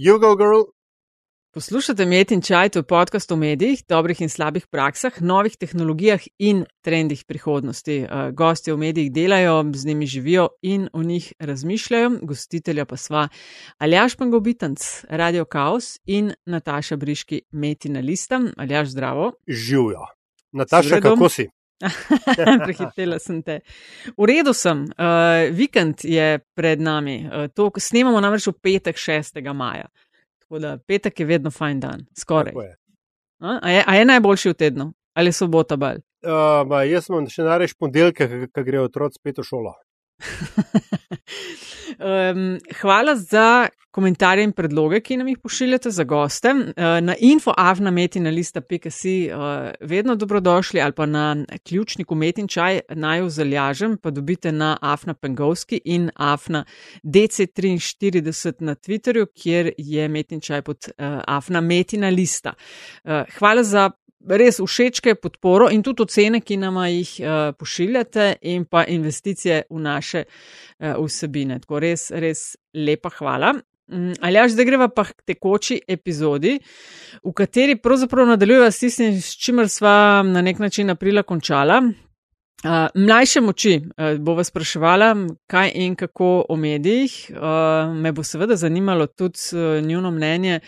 Jugo Girl. Poslušate Met in Čaj, to je podcast o medijih, dobrih in slabih praksah, novih tehnologijah in trendih prihodnosti. Uh, Gosti v medijih delajo, z njimi živijo in o njih razmišljajo. Gostitelja pa sva Aljaš Pangobitanc, Radio Chaos in Nataša Briški, Metina Lista. Aljaš, zdravo. Živijo. Nataša, kako si? Prehitela sem te. V redu sem, uh, vikend je pred nami. Uh, to snemamo namreč v petek 6. maja. Tako da petek je vedno fajn dan, skoraj. Je. A, a, je, a je najboljši v tednu ali sobota bolj? Uh, jaz sem še nareč ponedeljke, ki gre otroci spet v šolo. Um, hvala za komentarje in predloge, ki nam jih pošiljate za goste. Uh, na infoavnametina.pk si uh, vedno dobrodošli ali pa na ključniku Metin čaj naj vzaljažem, pa dobite na Afna Pengovski in Afna DC43 na Twitterju, kjer je Metin čaj pod uh, Afna Metina lista. Uh, hvala za res všečke, podporo in tudi ocene, ki nam jih uh, pošiljate, in pa investicije v naše uh, vsebine. Tako res, res lepa hvala. Um, ali až zdaj greva pa k tekoči epizodi, v kateri pravzaprav nadaljujeva s tistim, s čimer sva na nek način aprila končala. Uh, mlajše moči uh, bo vas spraševala, kaj in kako o medijih. Uh, me bo seveda zanimalo tudi uh, njuno mnenje.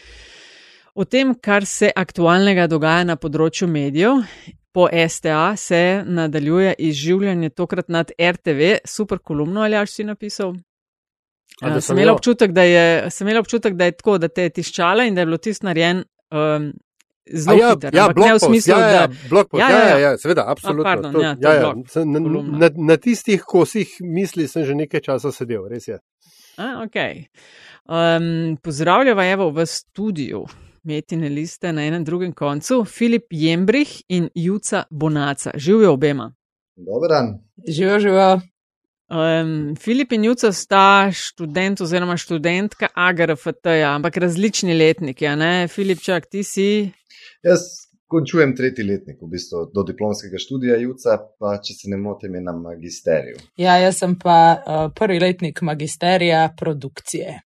O tem, kar se aktualnega dogaja na področju medijev, po STA se nadaljuje izživljanje tokrat nad RTV, super kolumno ali si napisal. A, sem imel občutek, da je, občutek, da je tako, da te je tiščala in da je bilo tisto narejen um, zelo ja, hitro. Ja, ne v smislu, ja, ja, da ja, ja, ja, ja, seveda, absolutno. A, pardon, to, ja, ja, ja. Na, na, na tistih kosih misli sem že nekaj časa sedel, res je. A, okay. um, pozdravljava Evo v studiu metine liste na enem drugem koncu, Filip Jembrih in Juca Bonaca. Živijo obema. Dober dan. Živijo, živijo. Um, Filip in Juca sta študent oziroma študentka AGRFT-ja, ampak različni letniki. Filip, čak ti si. Jaz končujem tretji letnik, v bistvu do diplomskega študija Juca, pa če se ne motim, na magisteriju. Ja, jaz sem pa uh, prvi letnik magisterija produkcije.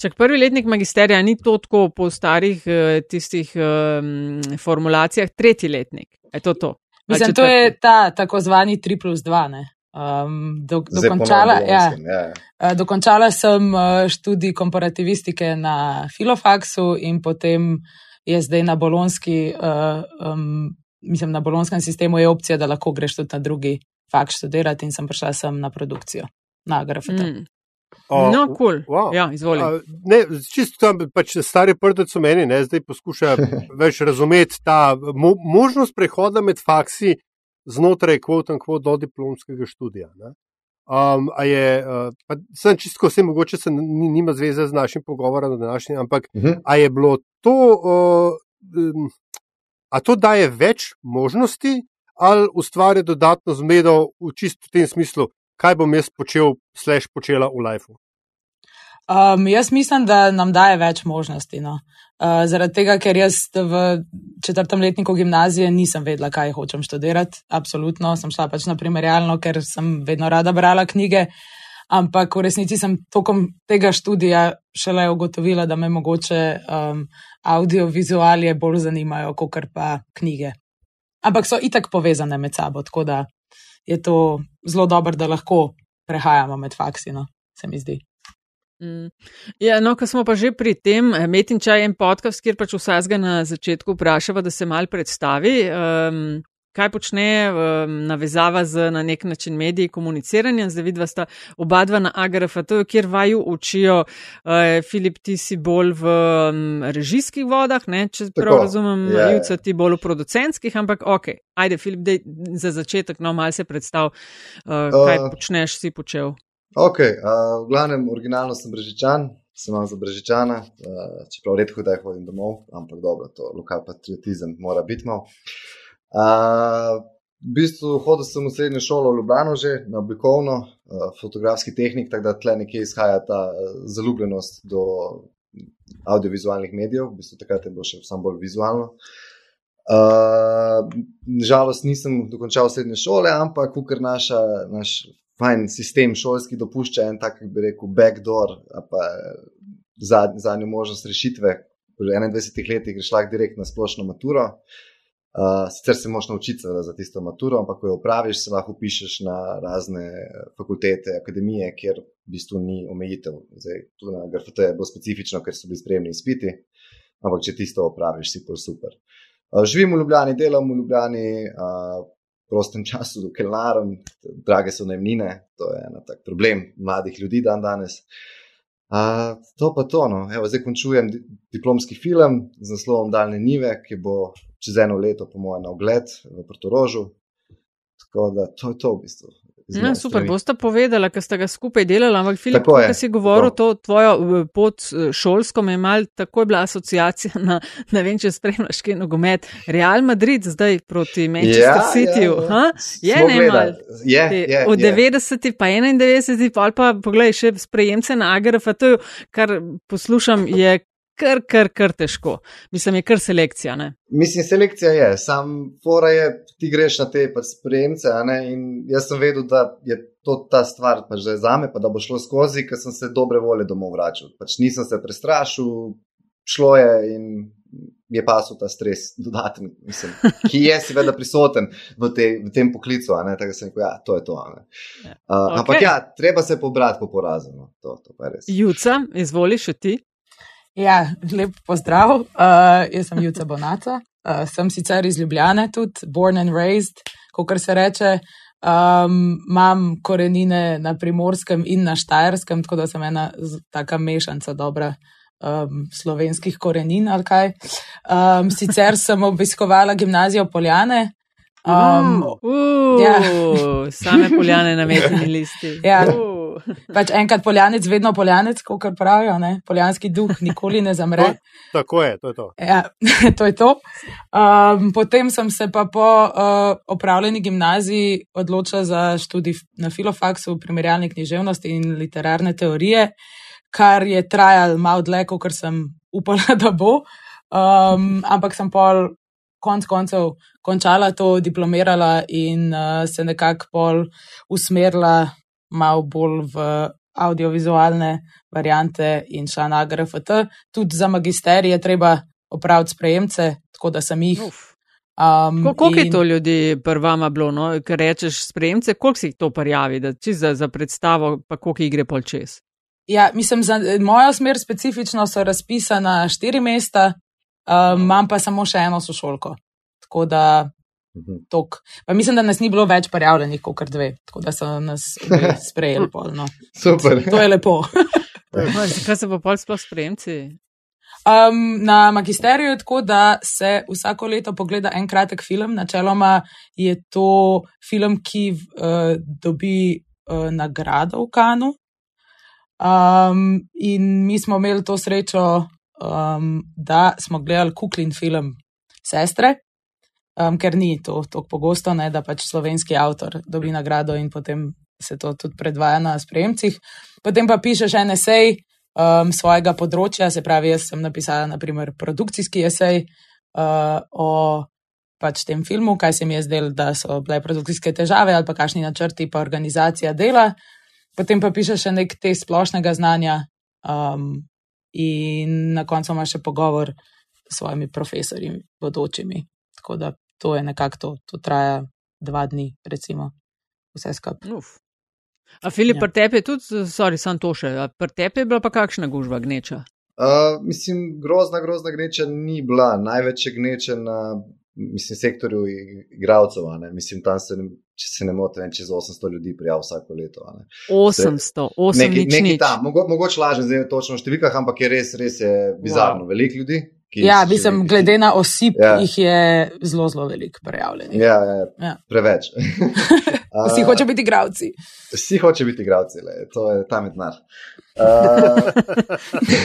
Čak prvi letnik magisterija ni to tako po starih uh, tistih um, formulacijah, tretji letnik. Je to to? Mislim, to je ta tako zvani 3 plus 2. Um, do, dokončala, ja, ja. Uh, dokončala sem uh, študij komparativistike na filofaksu in potem je zdaj na bolonski, uh, um, mislim, na bolonskem sistemu je opcija, da lahko greš tudi na drugi faks študirati in sem prišla sem na produkcijo, na GRFT. Mm. No, kul. Cool. Wow. Ja, izvoli. Čisto tam, pač stari prdec v meni, ne, zdaj poskuša več razumeti ta mo možnost prehoda med faksi znotraj kvota in kvota do diplomskega študija. Um, je, uh, sem čisto vse, mogoče se nima zveze z našim pogovorom, današnji, ampak uh mhm. -huh. a je bilo to, uh, um, a to daje več možnosti ali ustvarja dodatno zmedo v čisto tem smislu, kaj bom jaz počel, slash počela v lifeu? Um, jaz mislim, da nam daje več možnosti. No. Uh, zaradi tega, ker jaz v četrtem letniku gimnazije nisem vedela, kaj hočem študirati. Absolutno sem šla pač na primerjalno, ker sem vedno rada brala knjige. Ampak v resnici sem tokom tega študija šele ugotovila, da me mogoče um, audiovizualije bolj zanimajo, kot pa knjige. Ampak so itak povezane med sabo, tako da je to zelo dobro, da lahko prehajamo med faksino, se mi zdi. Mm. Ja, no, ko smo pa že pri tem, eh, Metin čaj en podcast, kjer pač vsega na začetku vprašava, da se mal predstavi, um, kaj počne um, navezava z na nek način mediji komuniciranja. Zdaj vidva sta oba dva na AGRFT, kjer vaju učijo, uh, Filip, ti si bolj v um, režijskih vodah, ne? če Tako, prav razumem, yeah. Ja. Juca ti bolj v producentskih, ampak ok, ajde, Filip, dej za začetek, no, mal se predstav, uh, kaj uh. počneš, si počel. Ok, uh, v glavnem, originalno sem brežičan, sem vam za brežičana, uh, čeprav redko kdaj hodim domov, ampak dobro, to lokal patriotizem mora biti malo. Uh, v bistvu hodil sem v srednjo šolo v Ljubljano že na oblikovno, uh, fotografski tehnik, tako da tle nekje izhaja ta uh, zaljubljenost do audiovizualnih medijev, v bistvu takrat je bilo še sam bolj vizualno. Uh, žalost nisem dokončal srednje šole, ampak ker naša, naš fajn sistem šolski dopušča en tak, bi rekel, backdoor, pa zadnjo možnost rešitve. V 21 letih greš lahko direkt na splošno maturo. Uh, sicer se moraš naučiti za tisto maturo, ampak ko jo opraviš, se lahko upišeš na razne fakultete, akademije, kjer v bistvu ni omejitev. Zdaj, tu na GRFT je bilo specifično, ker so bili spremni izpiti, ampak če tisto opraviš, si to super. Uh, živim v Ljubljani, delam v Ljubljani, uh, prostem času, kelnarom, drage so najmnine, to je en tak problem mladih ljudi dan danes. Uh, to pa to, no. Evo, zdaj končujem diplomski film z naslovom Daljne Nive, ki bo čez eno leto, po mojem, na ogled v Portorožu. Tako da to je to v bistvu. Ja, super, boste povedali, ker ste ga skupaj delali, ampak Filip, ki si govoril tako. to tvojo pot šolsko, me je mal tako je bila asociacija na, ne vem, če spremljaš kaj nogomet, Real Madrid zdaj proti Manchester ja, Cityju. Ja, ja. Je ne mal. Je, je, Od je. 90 pa 91, pa pa pogledaj še sprejemce na AGRF, kar poslušam, je kar, kar, kar težko. Mislim, je kar selekcija. Ne? Mislim, selekcija je, sam fora je, ti greš na te pač sprejemce. In jaz sem vedel, da je to ta stvar pač za me, pa da bo šlo skozi, ker sem se dobre volje domov vračal. Pač nisem se prestrašil, šlo je in. Je pasil ta stres, dodaten, mislim, ki je seveda prisoten v, te, v tem poklicu. Tako da sem rekel, ja, to je to. Uh, okay. Ampak ja, treba se pobrati po porazu. No. To, to Juca, izvoliš ti? Ja, lep pozdrav. Uh, jaz sem Juca Bonata, uh, sem sicer iz Ljubljane, tudi born and raised, kot se reče. Um, imam korenine na primorskem in na štajerskem, tako da sem ena taka mešanca dobra um, slovenskih korenin ali kaj. Um, sicer sem obiskovala gimnazijo Poljane. Um, uh, uh, ja. Same poljane na metni listi. Ja. Uh pač enkrat poljanec, vedno poljanec, kot pravijo, ne? poljanski duh nikoli ne zamre. To, tako je, to je to. Ja, to, je to. Um, potem sem se pa po uh, opravljeni gimnaziji odločila za študij na filofaksu, primerjalne književnosti in literarne teorije, kar je trajalo malo dlje, kot sem upala, da bo. Um, ampak sem pol. Konec koncev končala to, diplomirala in uh, se nekako pol usmerila malo bolj v audiovizualne variante in šla na GRFT. Tudi za magisterije treba opraviti sprejemce, tako da sem jih. Um, koliko in... je to ljudi prvama bilo, no? ker rečeš sprejemce, koliko si jih to prijavi, da če za, za predstavo, pa koliko jih gre pol čez? Ja, mislim, za mojo smer specifično so razpisana štiri mesta, um, imam pa samo še eno sošolko. Tako da Mhm. Mislim, da nas ni bilo več prijavljenih, kot kar dve, tako da so nas sprejeli. Pol, no. Super. To je lepo. Zakaj se pa pol sploh sprejemci? Um, na magisteriju je tako, da se vsako leto pogleda en kratek film. Načeloma je to film, ki uh, dobi uh, nagrado v Kanu. Um, in mi smo imeli to srečo, um, da smo gledali kuklin film Sestre, um, ker ni to tako pogosto, ne, da pač slovenski avtor dobi nagrado in potem se to tudi predvaja na sprejemcih. Potem pa pišeš en esej um, svojega področja, se pravi, jaz sem napisala naprimer produkcijski esej uh, o pač tem filmu, kaj se mi je zdelo, da so bile produkcijske težave ali pa kakšni načrti pa organizacija dela. Potem pa pišeš še nek te splošnega znanja um, in na koncu imaš še pogovor s svojimi profesorji, bodočimi. Tako da to je nekako to, to traja dva dni, recimo, vse skupaj. A Filip, ja. pri tebi je tudi, sorry, sam to še, pri tebi je bila pa kakšna gužva gneča? Uh, mislim, grozna, grozna gneča ni bila, največja gneča na mislim, sektorju igralcev. Mislim, tam se, če se ne motim, čez 800 ljudi prijav vsako leto. 800, 800. Nekaj, nekaj tam, Mogo, mogoče lažem zdaj točno v številkah, ampak je res, res je bizarno, wow. veliko ljudi. Ja, mislim, glede na osip, ja. jih je zelo, zelo veliko prijavljenih. Ja, ja, ja. preveč. Vsi hoče biti igravci. Vsi hoče biti igravci, to je tam denar. Uh,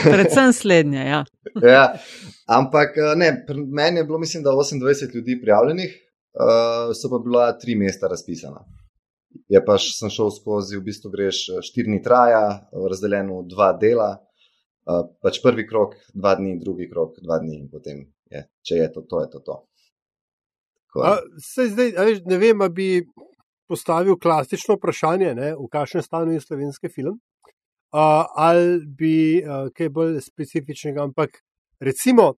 Predvsem slednje. Ja. ja, ampak ne, meni je bilo, mislim, da 28 ljudi prijavljenih, uh, so pa bila tri mesta razpisana. Je pa sem šel skozi, v bistvu greš štirni traja, razdeljeno v dva dela pač prvi krok, dva dni, drugi krok, dva dni in potem je, če je to, to je to. to. A, zdaj, a veš, ne vem, ali bi postavil klasično vprašanje, ne, v kakšnem stanju je slovenski film. uh, ali bi uh, kaj bolj specifičnega, ampak recimo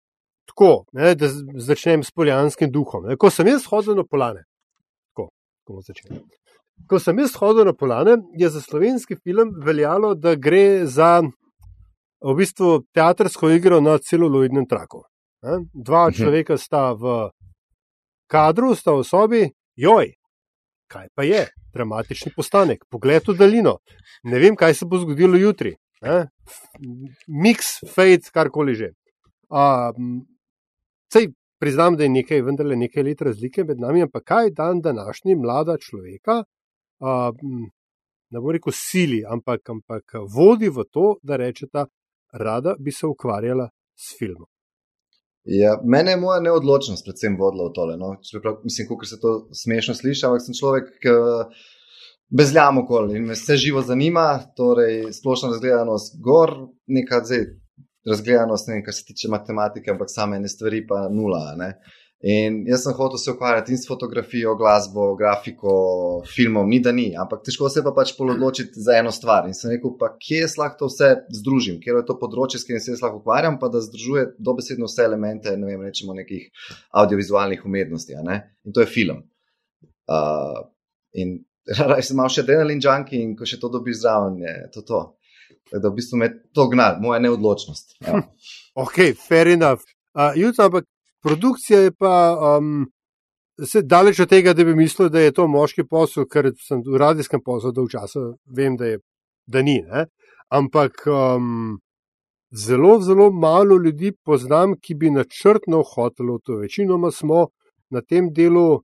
tako, ne, da začnem s poljanskim duhom. Ne. Ko sem jaz hodil na polane, tako, ko začnem. Ko sem jaz hodil na polane, je za slovenski film veljalo, da gre za v bistvu teatrsko igro na celuloidnem traku. Ne. Dva mhm. človeka sta v kadru, sta v sobi, joj, kaj pa je, dramatični postanek, pogled v daljino, ne vem, kaj se bo zgodilo jutri. Ne. Mix, fade, karkoli že. Sej priznam, da je nekaj, vendarle nekaj let razlike med nami, ampak kaj dan današnji mlada človeka, a, ne bo rekel sili, ampak, ampak vodi v to, da rečeta, rada bi se ukvarjala s filmom. Ja, mene je moja neodločnost predvsem vodila v tole. No? Prav, mislim, kako se to smešno sliši, ampak sem človek, ki bezljamo okoli in me vse živo zanima, torej splošno razgledanost gor, nekaj zdaj razgledanost, ne vem, kar se tiče matematike, ampak same ene stvari pa nula. Ne? In jaz sem hotel se ukvarjati s fotografijo, glasbo, grafiko, filmom, ni da ni, ampak težko se pa pač odločiti za eno stvar. In sem rekel, pa kje jaz lahko vse združim, ker je to področje, s katerim se jaz lahko ukvarjam, pa da združuje dobesedno vse elemente, ne vem, rečemo nekih audiovizualnih umetnosti. In to je film. Uh, in raj sem imel še adrenalin junkie in ko še to dobiš zraven, je to to. Da v bistvu me to gnar, moja neodločnost. Ja. ok, fair enough. Uh, Jutro, ampak produkcija je pa um, daleč od tega, da bi mislil, da je to moški posel, ker sem v radijskem poslu dolg časa, vem, da, je, da ni. Ne? Ampak um, zelo, zelo malo ljudi poznam, ki bi načrtno hotelo to. Večinoma smo na tem delu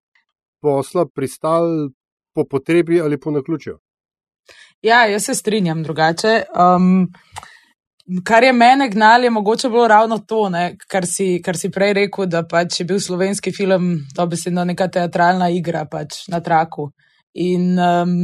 posla pristali po potrebi ali po naključju. Ja, jaz se strinjam drugače. Um, Kar je mene gnalo, je mogoče bilo ravno to, ne, kar, si, kar si prej rekel, da pač je bil slovenski film dobesedno neka teatralna igra pač na traku. In um,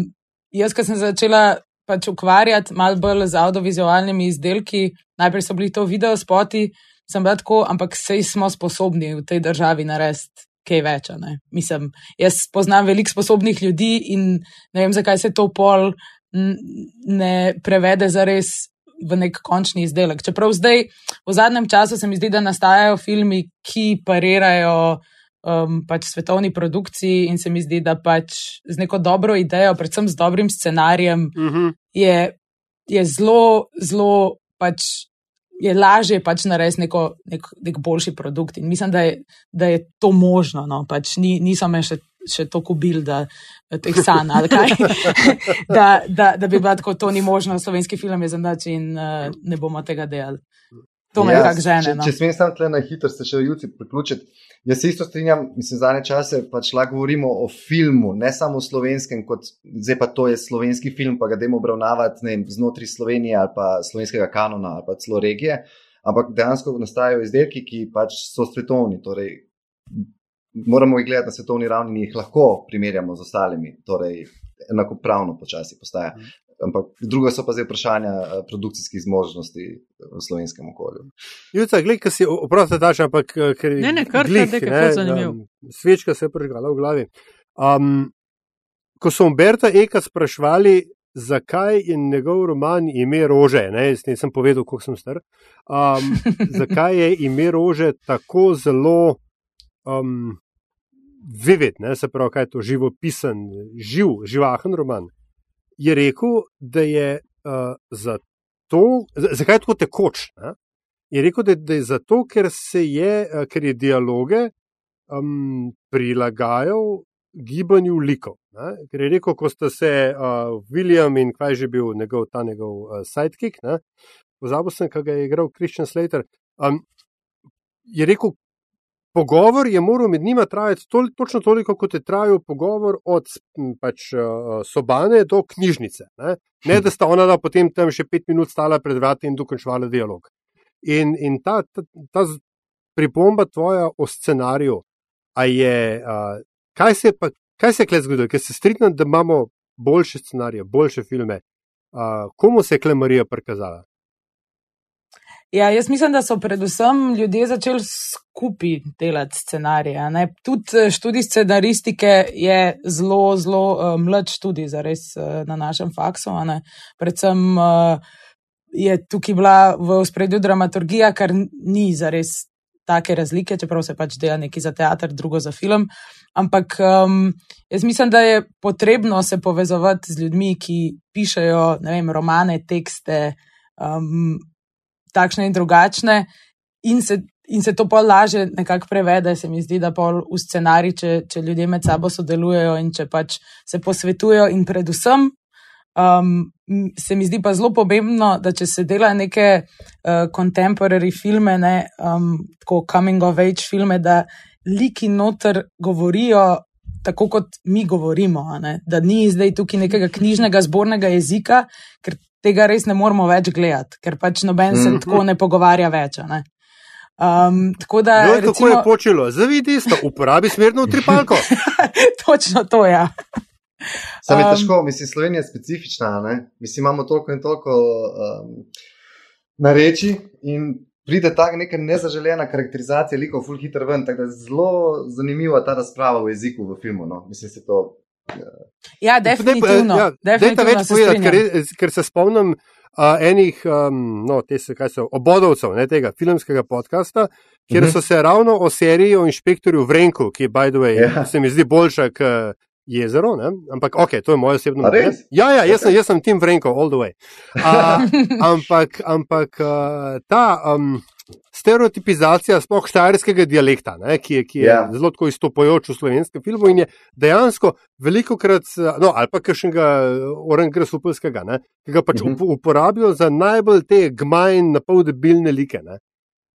jaz, ko sem začela pač ukvarjati malo bolj z audiovizualnimi izdelki, najprej so bili to video spoti, sem bila tako, ampak sej smo sposobni v tej državi narediti. Kaj več. Mislim, jaz poznam veliko sposobnih ljudi in ne vem, zakaj se to pol ne prevede za res v nek končni izdelek. Čeprav zdaj, v zadnjem času, se mi zdi, da nastajajo filmi, ki parirajo um, pač svetovni produkciji, in se mi zdi, da pač z neko dobro idejo, predvsem z dobrim scenarijem, uh mhm. -huh. je, je zelo, zelo pač. Je lažje pač narediti neko, nek, nek boljši produkt. In mislim, da je, da je to možno. No? Pač ni, niso me še še toliko bil, da teh sanj ali kaj. da, da, da bi bilo tako, to ni možno, slovenski film je za noč in uh, ne bomo tega delali. To me ja, nekako žene. No. Če, če smem samo tle na hitro, se še jutri priključiti. Jaz se isto strinjam, mislim, za ne čase pač lahko govorimo o filmu, ne samo o slovenskem, kot zdaj pa to je slovenski film, pa ga dajmo obravnavati vem, znotraj Slovenije ali pa slovenskega kanona ali pa celo regije, ampak dejansko nastajajo izdelki, ki pač so svetovni, torej moramo jih gledati na svetovni ravni in jih lahko primerjamo z ostalimi, torej enakopravno počasi postaja. Mhm. Ampak druga so pa zdaj vprašanja eh, produkcijskih zmožnosti v slovenskem okolju. Jutra, gledaj, kaj si oprosti, daš, ampak eh, ker je. Ne, ne, kar glih, je nekaj zanimivo. Svečka se je prižgala v glavi. Um, ko so Umberta Eka sprašvali, zakaj je njegov roman ime Rože, ne, jaz nisem povedal, koliko sem star, um, zakaj je ime Rože tako zelo um, vivid, ne, se pravi, kaj je to živopisen, živ, živahen roman, je rekel, da je uh, zato, zakaj je tako tekoč. Ne? Je rekel, da, da je zato, ker, je, uh, ker je dialoge um, prilagajal gibanju likov. Ne? Ker je rekel, ko sta se uh, William in kaj že bil njegov, ta njegov uh, sidekick, pozabil sem, kaj ga je igral Christian Slater. Um, je rekel, pogovor je moral med njima trajati tol, točno toliko, kot je trajal pogovor od pač, uh, sobane do knjižnice. Ne? ne, da sta ona da potem tam še pet minut stala pred vrati in dokončala dialog. In, in ta, ta, ta pripomba tvoja o scenariju, je, uh, kaj se pa. Kaj se je kle zgodilo, ker se strinjam, da imamo boljše scenarije, boljše filme? Uh, komu se je kle Marija prikazala? Ja, jaz mislim, da so predvsem ljudje začeli skupaj delati scenarije. Tudi eh, študij scenaristike je zelo, zelo uh, mlad študij, zares uh, na našem faksu. Predvsem uh, je tukaj bila v spredju dramaturgija, kar ni zares take razlike, čeprav se pač dela nekaj za teater, drugo za film. Ampak um, jaz mislim, da je potrebno se povezovati z ljudmi, ki pišejo vem, romane, tekste, um, takšne in drugačne, in se, in se to pa laže nekako prevede. Se mi zdi, da pol v scenarij, če, če ljudje med sabo sodelujejo in če pač se posvetujejo, in predvsem Um, se mi zdi pa zelo pomembno, da če se dela neke uh, contemporary filme, ne, um, tako coming of age filme, da liki noter govorijo tako, kot mi govorimo. Da ni zdaj tukaj nekega knjižnega zbornega jezika, ker tega res ne moramo več gledati, ker pač noben se mm -hmm. tako ne pogovarja več. Ne. Um, tako da, no, recimo, kako je počelo? Zavidi, sta uporabi smerno tripalko. Točno to, ja. Sam je um, težko, mislim, Slovenija je specifična. Ne? Mislim, imamo toliko in toliko um, nareči in pride ta neka nezaželjena karakterizacija likov, full hitter ven. Tako da je zelo zanimiva ta razprava v jeziku v filmu. No? Mislim, se to. Ja, definitivno. Ja, definitivno več povedati, ker, ker se spomnim. Uh, enih, um, no, te se, kaj so, obodovcev ne, tega filmskega podcasta, kjer uh mhm. -huh. so se ravno o seriji o inšpektorju Vrenku, ki je, by the way, yeah. Ja. se mi zdi boljša, kot jezero, ne? ampak ok, to je moje osebno mnenje. Ja, ja, jaz, okay. sem, jaz sem Tim Vrenko, all the way. Uh, ampak ampak uh, ta um, stereotipizacija, sploh štajerskega dialekta, ne, ki je, ki je yeah. Ja. zelo izstopajoč v slovenskem filmu in je dejansko veliko krat, no, ali pa kakšnega orangra supelskega, ki ga pač uh mhm. -huh. uporabijo za najbolj te gmajn, napol debilne like. Ne.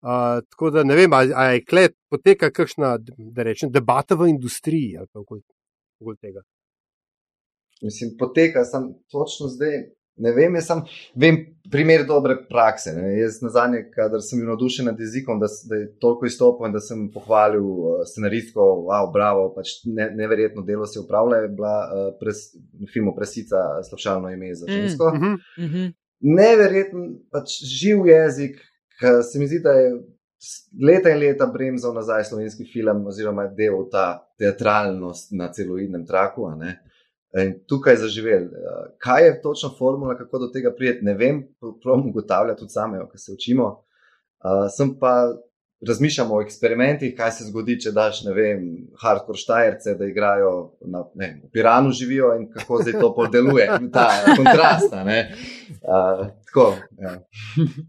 Uh, tako da ne vem, ali je klet poteka kakšna, da rečem, debata v industriji ali kako bolj tega. Mislim, poteka sem točno zdaj. Ne vem, jaz sem vem, primer dobre prakse. Ne. Jaz na zadnje, kadar sem bil navdušen nad jezikom, da, da je toliko izstopil in da sem pohvalil uh, scenaristko, wow, bravo, pač ne, neverjetno delo se upravlja, je bila uh, pres, v filmu Presica slabšalno ime za mm, žensko. Mm -hmm. Neverjeten, pač živ jezik, ki se mi zdi, da je leta in leta bremzal nazaj slovenski film, oziroma del ta teatralnost na celovidnem traku. In tukaj je zaživel. Kaj je točno formula, kako do tega prijeti, ne vem, pravno ugotavljati tudi same, ki se učimo. Uh, sem pa razmišljamo o eksperimentih, kaj se zgodi, če daš, ne vem, hardcore štajerce, da igrajo na ne, v Piranu, živijo in kako zdaj to podeluje, ta kontrast. Uh, tako. Ja,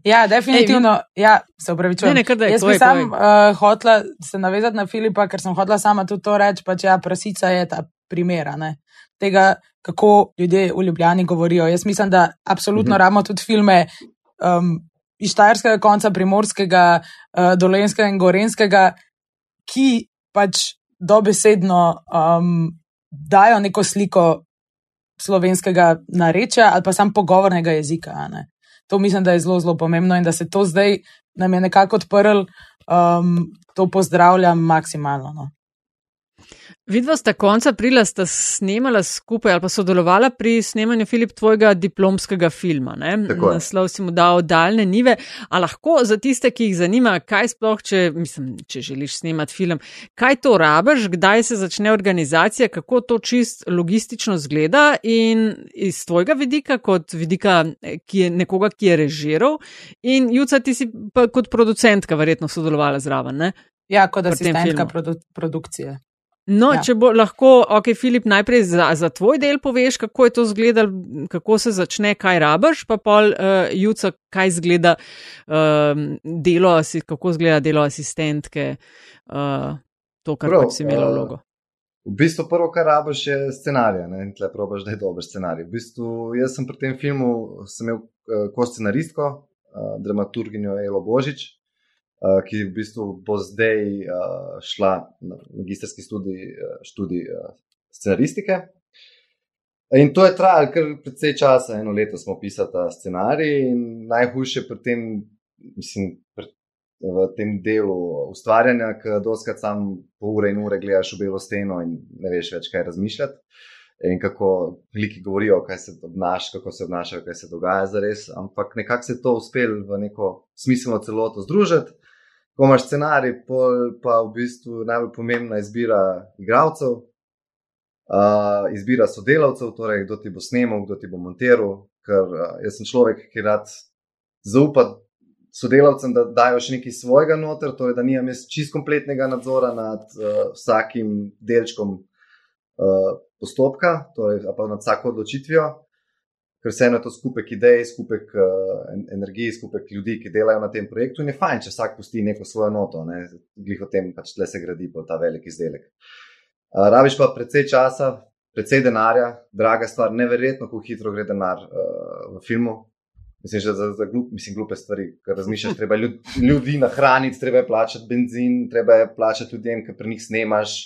ja definitivno. Ej, ja, se upravičujem. Ne, ne, Jaz bi sam uh, hotla se navezati na Filipa, ker sem hotla sama tudi to reči, pa če ja, prasica je ta primera. Ne? Tega, kako ljudje v Ljubljani govorijo. Jaz mislim, da absolutno mhm. rabimo tudi filme, um, iz Štajerskega konca, primorskega, uh, dolenskega in gorenskega, ki pač dobesedno um, dajo neko sliko slovenskega narečja ali pa sam pogovornega jezika. To mislim, da je zelo, zelo pomembno in da se to zdaj nam je nekako odprl, um, to pozdravljam maksimalno. No. Vidva sta konca aprila sta snemala skupaj ali pa sodelovala pri snemanju Filip tvojega diplomskega filma. Naslov si mu dal daljne nive. A lahko za tiste, ki jih zanima, kaj sploh, če, mislim, če želiš snemati film, kaj to rabiš, kdaj se začne organizacija, kako to čist logistično zgleda in iz tvojega vidika, kot vidika ki je nekoga, ki je režiral in Juca, ti si pa kot producentka verjetno sodelovala zraven. Ne? Ja, kot asistentka produ produkcije. No, ja. če bo lahko, ok, Filip, najprej za, za tvoj del poveš, kako je to izgledalo, kako se začne, kaj rabaš, pa pol uh, Juca, kaj izgleda uh, delo, kako izgleda delo asistentke, uh, to, kar Prav, pač si imela vlogo. Uh, v bistvu prvo, kar rabaš, je scenarij, ne, in tle probaš, da je dober scenarij. V bistvu, jaz sem pri tem filmu, sem imel uh, kot scenaristko, uh, dramaturginjo Elo Božič, uh, ki v bistvu bo zdaj uh, šla na magistrski študij, študij uh, scenaristike. In to je trajalo kar precej časa, eno leto smo pisali ta scenarij, najhujše pri tem, mislim, pri, v tem delu ustvarjanja, ker doskrat sam po ure in ure gledaš v belo steno in ne veš več, kaj razmišljati. In kako liki govorijo, kaj se obnaša, kako se obnašajo, kaj se dogaja za res. Ampak nekako se je to uspelo v neko smiselno celoto združiti ko imaš scenarij, pa v bistvu najbolj pomembna izbira igralcev, uh, izbira sodelavcev, torej kdo ti bo snemal, kdo ti bo montiral. Ker uh, jaz sem človek, ki rad zaupati sodelavcem, da dajo še nekaj svojega noter, torej da nimam jaz čist kompletnega nadzora nad uh, vsakim delčkom uh, postopka, torej pa nad vsako odločitvijo. Ker vseeno je to skupek idej, skupek uh, energije, skupek ljudi, ki delajo na tem projektu, in je fajn, če vsak pusti neko svojo noto, ne, glih o tem, pač tle se gradi ta velik izdelek. Uh, rabiš pa precej časa, precej denarja, draga stvar, neverjetno, kako hitro gre denar uh, v filmu. Mislim, že za, za glup, mislim, glupe stvari, ker razmišljaš, treba je ljudi nahraniti, treba je plačati benzin, treba je plačati ljudem, ki pri njih snemaš.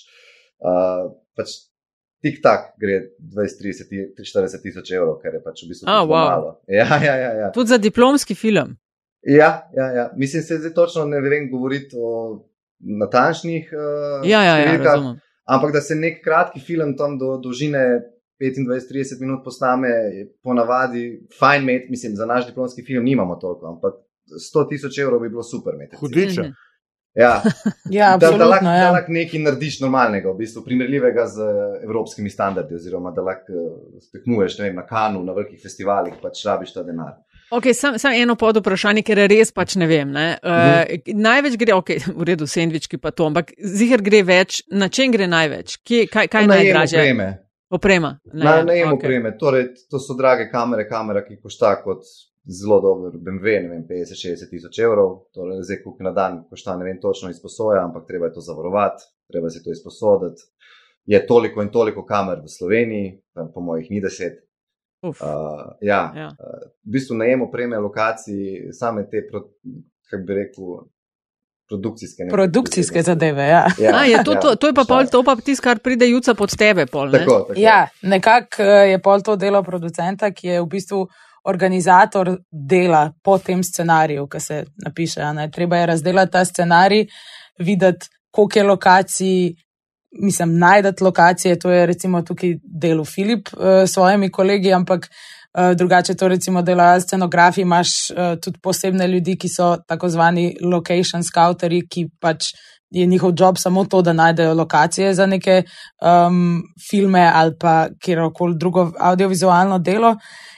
Uh, pač tik tak gre 20, 30, 40 tisoč evrov, ker je pač v bistvu oh, wow. malo. Ja, ja, ja, ja. Tudi za diplomski film. Ja, ja, ja. mislim, se zdaj točno ne vem govoriti o natančnih. Uh, ja, ja, ja, razumem. Ampak da se nek kratki film tam do dolžine 25-30 minut posname, ponavadi fajn imeti, mislim, za naš diplomski film nimamo toliko, ampak 100 tisoč evrov bi bilo super imeti. Hudiče. Mhm. Ja, Ja, da, da, lahko, Ja. lahko nekaj narediš normalnega, v bistvu primerljivega z evropskimi standardi, oziroma da lahko eh, tekmuješ ne vem, na kanu, na velikih festivalih, pač rabiš ta denar. Okay, Samo sam eno pod vprašanje, ker res pač ne vem. Ne? Uh, največ gre, ok, v redu, sendvički pa to, ampak zihar gre več, na čem gre največ? Kje, kaj kaj Najem najdražje? opreme. Oprema. Na najem okej. opreme. Torej, to so drage kamere, kamera, ki košta kot zelo dober BMW, ne vem, 50-60 tisoč evrov. Torej, zdaj, koliko na dan košta, ne vem točno izposoja, ampak treba je to zavarovati, treba si to izposoditi. Je toliko in toliko kamer v Sloveniji, tam po mojih ni deset. Uf, Uh, ja, ja. uh, v bistvu najem opreme, lokacij, same te, pro, kako bi rekel, produkcijske. ne, Produkcijske rekel. zadeve. Ja. Ja, A, je to, ja, to, to je pa šta pol, to pa tisto, kar pride juca pod tebe. Pol, ne? Tako, tako. Ja, nekako eh, je pol to delo producenta, ki je v bistvu organizator dela po tem scenariju, ki se napiše. ne. Treba je razdelati ta scenarij, videti, koliko je lokacij. Mislim, najdete lokacije, to je recimo tukaj delo Filip eh, s svojimi kolegi, ampak eh, drugače to recimo delajo scenografi, imaš eh, tudi posebne ljudi, ki so tako zvani location scouterji, ki pač je njihov job samo to, da najdejo lokacije za neke um, filme ali pa kjerkoli drugo audiovizualno delo.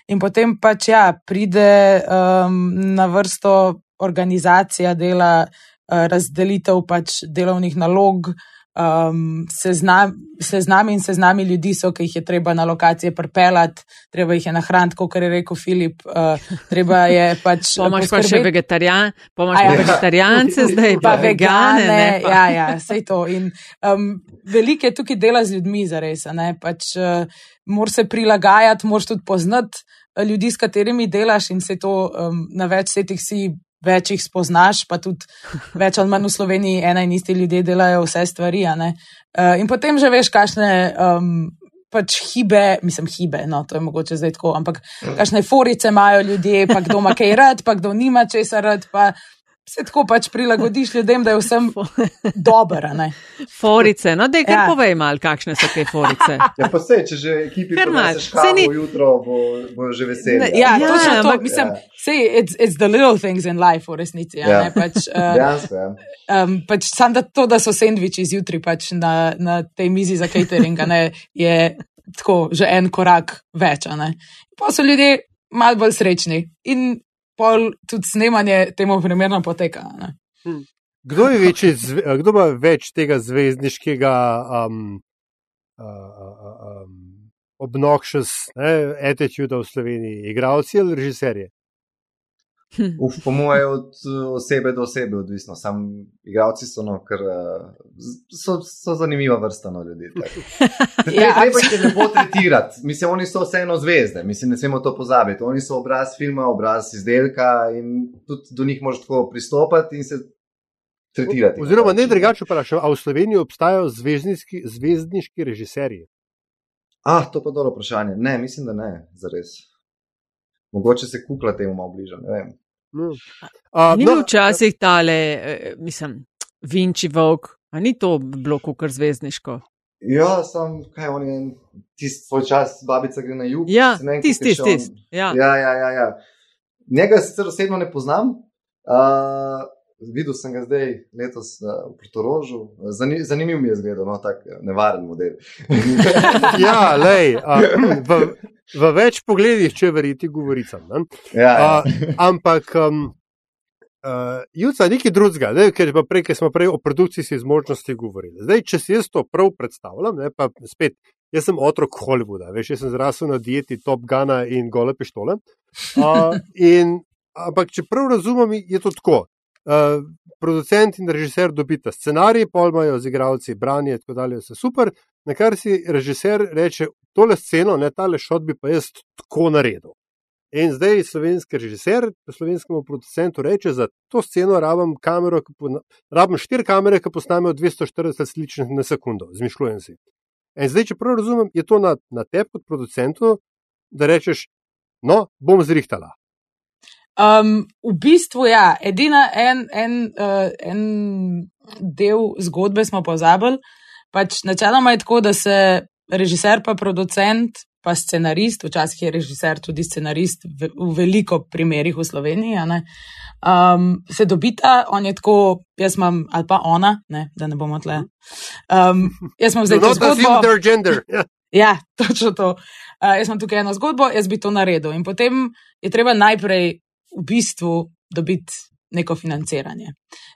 In potem pač ja, pride um, na vrsto organizacija dela, uh, razdelitev pač delovnih nalog, um, seznam, seznami in seznami ljudi so, ki jih je treba na lokacije pripeljati, treba jih je nahraniti, kot je rekel Filip, uh, treba je pač. Pomaš pa še vegetarijan, pa ja. vegetarijanci, zdaj pa vegane. vegane. ne, pa- Ja, ja, vse to. In um, veliko je tukaj dela z ljudmi, zares. Pač, uh, moraš se prilagajati, moraš tudi poznati uh, ljudi, s katerimi delaš, in se to um, na več setih si. Več jih spoznaš, pa tudi več ali manj v Sloveniji ena in isti ljudje delajo vse stvari. Uh, in potem že veš, kakšne um, pač hibe, mislim, hibe, no, to je mogoče zdaj tako, ampak kakšne forice imajo ljudje, pa kdo ima kaj rad, pa kdo nima česa rad, pa se tako pač prilagodiš ljudem, da je vsem dobro. a ne. Forice, no, da je kar Ja. povej mal, kakšne so te forice. Ja, pa se, če že ekipi prineseš Saj ni- kavo jutro, bo, bo že veseli. Ne, Ja, Ja, točno to. ampak- Mislim, Ja. sej, it's, it's the little things in life, v resnici. Ja. Ja. Ne, pač, uh, Dejansko, ja. um, pač sam da to, da so sendviči zjutraj pač na, na tej mizi za catering, ne, je tako že en korak več. a ne. Pa so ljudje malo bolj srečni in pol tudi snemanje temu primerno poteka. ne. Kdo, je večji, zve- kdo ima več tega zvezdniškega um, uh, um, obnoxious ne, attitude v Sloveniji, igravci ali režiserji? Uf, po mojem, od uh, osebe do osebe odvisno. Sam igravci so, no, ker uh, so, so zanimiva vrsta no, ljudi. Ja, treba jih je lepo tretirati. Mislim, oni so vseeno zvezde, mislim, ne smemo to pozabiti. Oni so obraz filma, obraz izdelka in tudi do njih moraš tako pristopati in se tretirati. Oziroma, ne drugače vprašam, ali v Sloveniji obstajajo zvezdniški, zvezdniški režiserji? Ah, to pa je dobro vprašanje. Ne, mislim, da ne, zares. Mogoče se kukla temu malo bliža, No. Ni no, bil včasih tale, eh, mislim, Vinči Vok, a ni to bilo kar zvezdniško? Ja, sam, kaj on je, tisti svoj čas, babica gre na jug. Ja, se ne tisti, tisti, tisti. Ja. Ja, ja, ja, ja. Njega sicer osebno ne poznam. Uh, videl sem ga zdaj letos uh, v Portorožu. Zani, zanimiv mi je zgled, no, tak nevaren model. ja, lej, a, v, v več pogledih, če verjeti govoricam. ne. Ja, ja. A, ampak, um, uh, Juca, nekaj drugega, ne, ker prej, ker smo prej o produkciji zmožnosti govorili. Zdaj, če si jaz to prav predstavljam, ne, pa spet, jaz sem otrok Hollywooda, veš, jaz sem zrasel na dieti Top Gana in gole pištole. Uh, in, ampak, če prav razumem, je to tako. Uh, producent in režiser dobita scenarij, pol imajo z igralci branje, tako dalje, vse super. Na kar si režiser reče, tole sceno, ne tale šot bi pa jaz tako naredil. In zdaj slovenski režiser, slovenskemu producentu reče, za to sceno rabim, kamero, rabim štiri kamere, ki posnamejo 240 sličnih na sekundo, zmišljujem si. In zdaj, če prav razumem, je to na, na tebi kot producentu, da rečeš, no, bom zrihtala. Um, v bistvu, ja, edina en, en, uh, en del zgodbe smo pozabili. Pač načeloma je tako, da se režiser, pa producent, pa scenarist, včasih je režiser tudi scenarist, v, v veliko primerih v Sloveniji, a ne, um, se dobita, on je tako, jaz imam, ali pa ona, ne, da ne bomo tle. Um, jaz imam zdaj to zgodbo. their gender. Ja. Ja, točno to. Uh, jaz imam tukaj eno zgodbo, jaz bi to naredil. In potem je treba najprej v bistvu dobiti neko financiranje.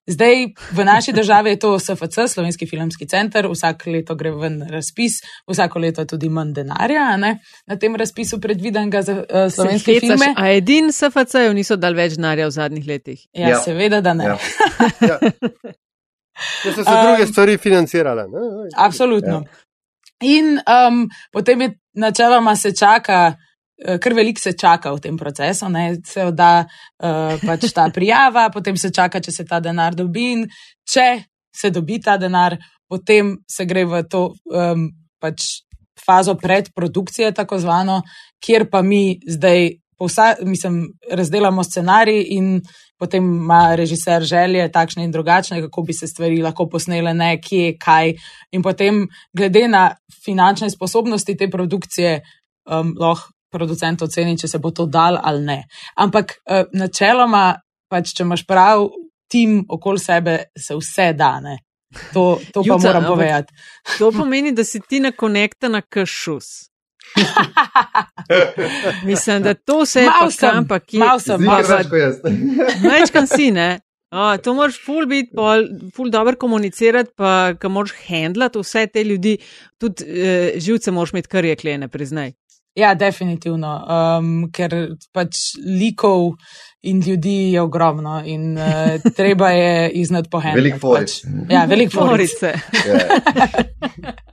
Zdaj v naši državi je to SFC, Slovenski filmski center, vsak leto gre ven razpis, vsako leto tudi manj denarja a ne, na tem razpisu predvidenega za uh, slovenske Se hecaš, filme. A edin SFC-jev niso dal več denarja v zadnjih letih. Ja, Ja. seveda, da ne. Ja. Ja. Da so se Um, druge stvari financirale. ne. Absolutno. In um, potem je načeloma se čaka, eh, kar veliko se čaka v tem procesu, ne? se odda uh, pač ta prijava, potem se čaka, če se ta denar dobi in če se dobi ta denar, potem se gre v to um, pač fazo predprodukcije, tako zvano, kjer pa mi zdaj. Vsa, mislim, razdelamo scenarij, in potem ima režiser želje, takšne in drugačne, kako bi se stvari lahko posnele, ne kje, kaj. In potem, glede na finančne sposobnosti te produkcije, um, lahko producent oceni, če se bo to dal ali ne. Ampak uh, načeloma, pač, če imaš prav tim okoli sebe, se vse da. Ne? To, to pa Juca, moram ampak- povedati. To pomeni, da si ti na konekta na kašus. Mislim, da to vse je Mal pa sem, kam, pa kje. mal sem, Zdi mal se sem. več kot jaz. Večkrat si, ne? O, to moraš ful biti, pol, ful dobro komunicirati, pa ka moraš handlati vse te ljudi, tudi eh, živce moraš imeti kar jeklene, priznaj. Ja, definitivno, um, ker pač likov in ljudi je ogromno in uh, treba je iznad pohend. Veliko foric. Ja, veliko foric. Forice. Ja.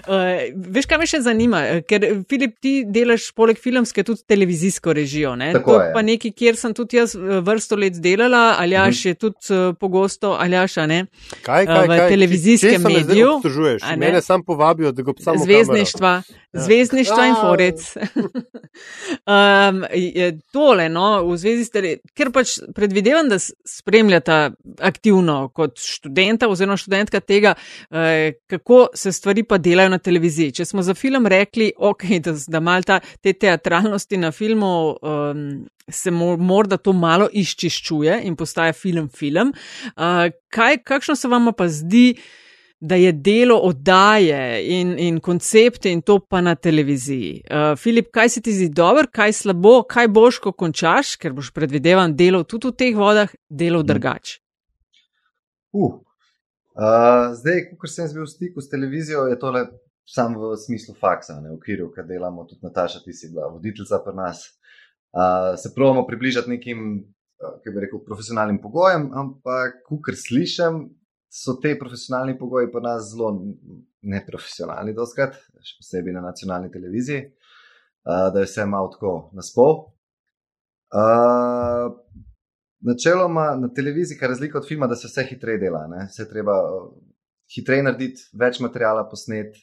Uh, veš, kaj me še zanima? Eh, Ker, Filip, ti delaš poleg filmske tudi televizijsko režijo. Ne? Tako to je. pa nekaj, kjer sem tudi jaz eh, vrsto let delala, ali Mhm. jaš je tudi uh, pogosto, ali jaš, a ne? Kaj, v kaj, kaj? televizijskem Česa me zdaj mediju, obtožuješ? a ne? Mene sam povabijo, da ga samo Zvezdništva, Ja. zvezdništva in forec. um, tole, no, v zvezi s tele, ker pač predvidevam, da spremljata aktivno kot študenta oziroma študentka tega, eh, kako se stvari pa delajo na televiziji. Če smo za film rekli, okay, da, da mal ta, te teatralnosti na filmu um, se mo, morda to malo izčiščuje in postaja film film. Uh, kaj, kakšno se vam pa zdi? Da je delo oddaje in, in koncepte in to pa na televiziji. Uh, Filip, kaj se ti zdi dobro, kaj slabo, kaj boš, ko končaš, ker boš predvidevan delo tudi v teh vodah, delo drugače. Uh. Uh, zdaj, ko sem bil v stiku s televizijo, je tole sam v smislu faksa, ne v okviru, ki delamo. Tudi Nataša, ti si bila voditeljica pri nas. Uh, se pravimo približati nekim, uh, kako bi rekel, profesionalnim pogojem, ampak, kar slišim, so te profesionalni pogoji pri nas zelo neprofesionalni, doskrat, še posebej na nacionalni televiziji, uh, da je vse malo tako na spol. Uh, načeloma na televiziji, je razlika od filma, da se vse hitreje dela. Ne? Se je treba hitreje narediti, več materijala posneti,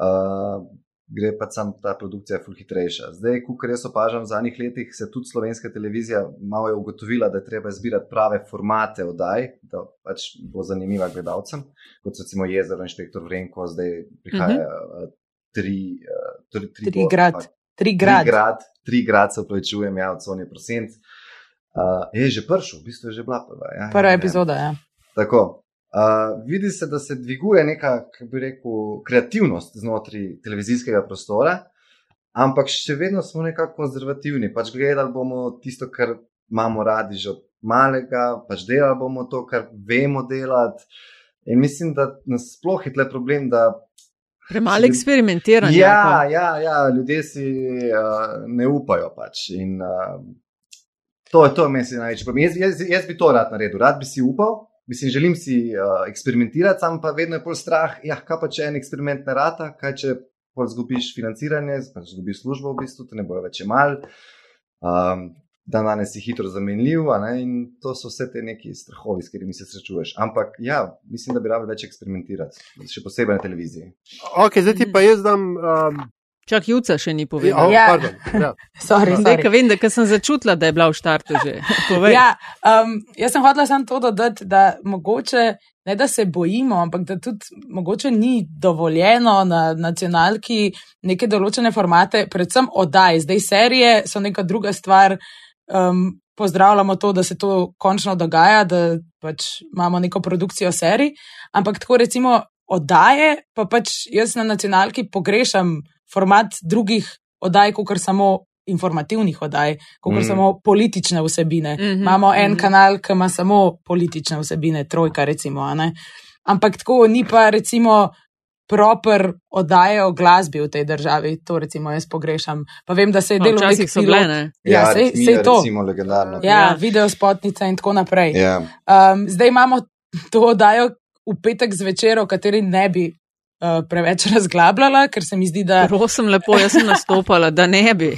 uh, gre pa sam ta produkcija ful hitrejša. Zdaj, kar jaz opažam v zadnjih letih, se tudi slovenska televizija malo je ugotovila, da je treba izbirati prave formate oddaj, da pač bo zanimiva gledalcem, kot so recimo Jezero, Inšpektor Vrenko, zdaj prihaja uh, tri, uh, tri, tri, Tri bo- grad. fuck, Tri grad. Tri grad, tri grad se upravičujem, ja, od Sonja Procent. Uh, je že prišel, v bistvu je že bila prva. Ja, Prva ja, ja. epizoda, ja. Tako. Uh, vidi se, da se dviguje neka, kako bi rekel, kreativnost znotraj televizijskega prostora. ampak še vedno smo nekako konzervativni. Pač gledali bomo tisto, kar imamo radi že od malega, pač delali bomo to, kar vemo delati. In mislim, da nas sploh je tle problem, da. Premalo eksperimentiranja. Ja, ja, ja, ljudje si uh, ne upajo pač. In, uh, to je to, meni največ problem. Jaz, jaz, jaz bi to rad naredil, rad bi si upal. Mislim, želim si uh, eksperimentirati, sam pa vedno je pol strah. Ja, kaj pa če en eksperiment ne rata, kaj če pol zgubiš financiranje, pač zgubiš službo, v bistvu, te ne bojo več imeli. Um, dan danes si hitro zamenljiv, in to so vse te neki strahovi, s katerimi se srečuješ. Ampak ja, mislim, da bi rabili več eksperimentirati, še posebej na televiziji. Ok, zdaj ti pa jaz dam. Um... Čak Juca še ni povedal. Ja, pardon. Ja. sorry, sorry. vem, da sem začutila, da je bila v štartu že. ja, um, jaz sem hodila samo to dodati, da mogoče ne da se bojimo, ampak da tudi mogoče ni dovoljeno na nacionalki neke določene formate, predvsem oddaj. Zdaj serije so neka druga stvar um, pozdravljamo to, da se to končno dogaja, da pač imamo neko produkcijo serij. Ampak tako recimo oddaje, pa pač jaz na nacionalki pogrešam format drugih oddaj, kot samo informativnih oddaj, kot mm. samo politične vsebine. Mm -hmm. Imamo en mm -hmm. kanal, ki ima samo politične vsebine, trojka recimo. Ampak tako ni pa recimo proper oddaje o glasbi v tej državi. To recimo jaz pogrešam. Pa vem, da se je delo včasih so bile. Ja, ja sej, sej to. Ja, ja. video spotnica in tako naprej. Ja. Um, zdaj imamo to oddajo v petek zvečer, o kateri ne bi. Uh, preveč razglabljala, ker se mi zdi, da. Prosim, lepo, jaz sem nastopala, da ne bi.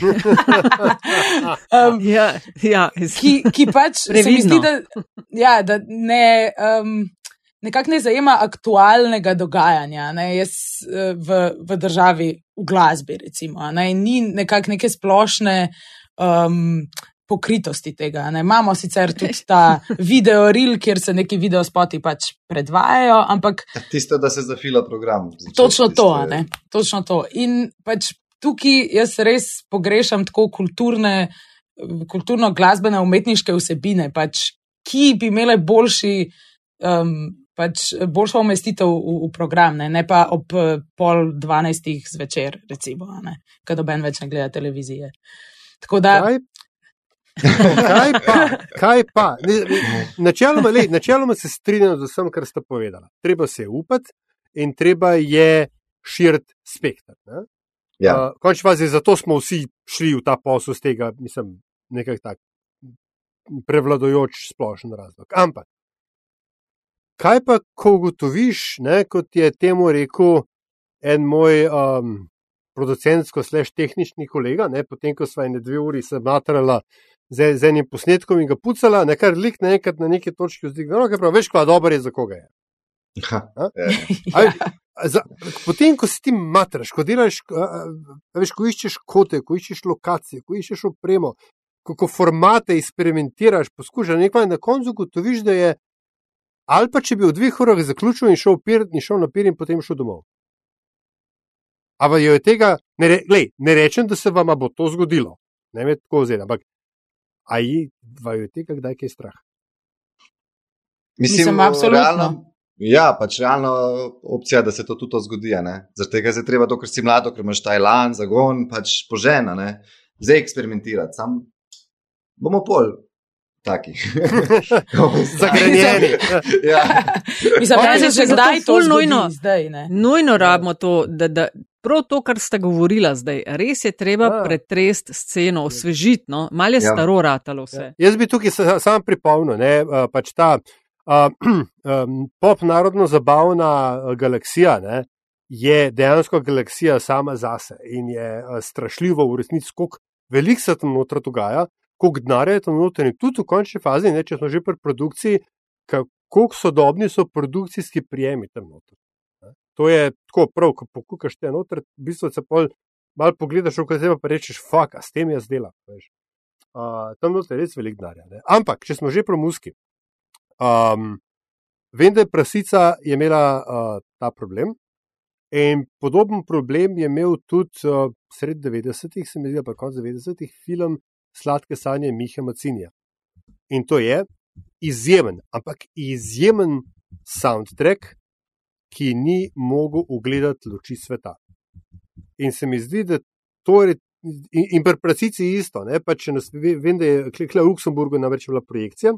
um, ja, ja, ki, ki pač Previdno. se mi zdi, da, ja, da ne. Um, nekako ne zajema aktualnega dogajanja ne, jaz, eh, v, v državi, v glasbi. Recimo, ne, ni nekako neke splošne um, pokritosti tega. Ne. Imamo sicer tudi ta video reel, kjer se neki video spoti pač predvajajo, ampak. Ja, tisto, da se zafila program. Točno to, ne, točno to. In pač tukaj jaz res pogrešam tako kulturne. Kulturno glasbene umetniške vsebine, pač, ki bi imele boljši um, pač boljša umestitev v, v program, ne? ne pa ob eh, pol dvanajstih zvečer, recimo, ko doben več ne gleda televizije. Da... Kaj? kaj pa? Kaj pa? Načeloma, lej, načeloma se strinjam z vsem, kar ste povedali. Treba se upati in treba je širiti spektr. Ne? Ja. Uh, končni fazi, zato smo vsi šli v ta posel z tega, mislim, nekaj tak prevladojoč splošen razlog. Ampak Kaj pa, ko ugotoviš, ne, kot je temu rekel en moj um, producentsko sleš tehnični kolega, ne, potem ko smo ene dve uri se matrala z, z enim posnetkom in ga pucala, nekaj lik naenkrat na neki točki vzdigne, no, kaj prav, veš, kva dobro je, za koga je. Ja. Aj, za, potem, ko si ti matraš, ko delaš, veš, ko iščeš kote, ko iščeš lokacije, ko iščeš opremo, ko, ko formate eksperimentiraš, poskušaš nekaj, na koncu ugotoviš, da je ali pa če bi v dveh urah zaključil in šel, pir, in šel na pir in potem šel domov. Ampak je tega, ne, re, lej, ne rečem, da se vam bo to zgodilo, ne vem, tako zelo, ampak aj je tega, kdaj je strah. Mislim, Mislim absolutno. Ja, pač realna opcija, da se to tudi zgodi. Zaradi tega je treba, dokler si mlad, ker imaš Tajlan, zagon, pač požena, ne? zdaj eksperimentirati. Sam bomo pol taki. Zagrenjeni. ja. Mislim, da je že zdaj to nujno. Zdaj, nujno rabimo to, da, da prav to, kar ste govorila zdaj, res je treba ja. pretrest sceno, osvežiti, no? malo je ja. staro ratalo vse. Ja. Jaz bi tukaj sam pripomnil, ne, pač ta uh, um, pop narodno zabavna galaksija. Ne, Je dejansko galaksija sama zase in je strašljivo, v resnici, koliko veliko se tam noter dogaja, koliko denarja je tam noter in tudi v končni fazi, ne, če smo že pri produkciji, kako sodobni so produkcijski prijemi tam noter. To je tako prav, ko pokukaš te noter, v bistvu se pol malo pogledaš, v katero pa rečeš, fuck, a s tem jaz delam. Uh, tam noter je res velik denarja. Ampak, če smo že pri muski, um, vem, da je prasica je imela uh, ta problem. In podoben problem je imel tudi uh, sred 90-ih, se mi zdi, pa konec 90-ih, film sladke sanje Miha Macinja. In to je izjemen, ampak izjemen soundtrack, ki ni mogel ugledati luči sveta. In se mi zdi, da to je in, in pri prasici isto. Ne, pač, nas, vem, da je klikla v Luksemburgu namreč bila projekcija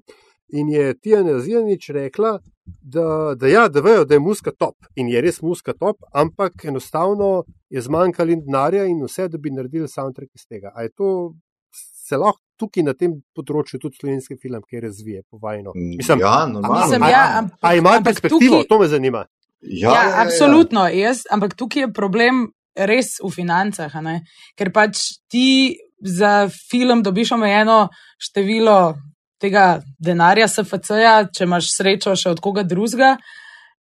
in je Tijana Zijanič rekla, da, da, ja, da vejo, da je muska top in je res muska top, ampak enostavno je zmanjkalo denarja in vse, da bi naredili soundtrack iz tega. A je to se lahko tukaj na tem področju tudi slovenski film, ki razvije povajno? Mm, Mislim, ja, normalno. Mislim, a, ja, a, ampak- a ima perspektivo, tukaj- to me zanima. Ja, Ja, absolutno, jaz, ampak tukaj je problem res v financah, ne? ker pač ti za film dobiš omejeno število tega denarja, SFC-ja, če imaš srečo še od koga drugega,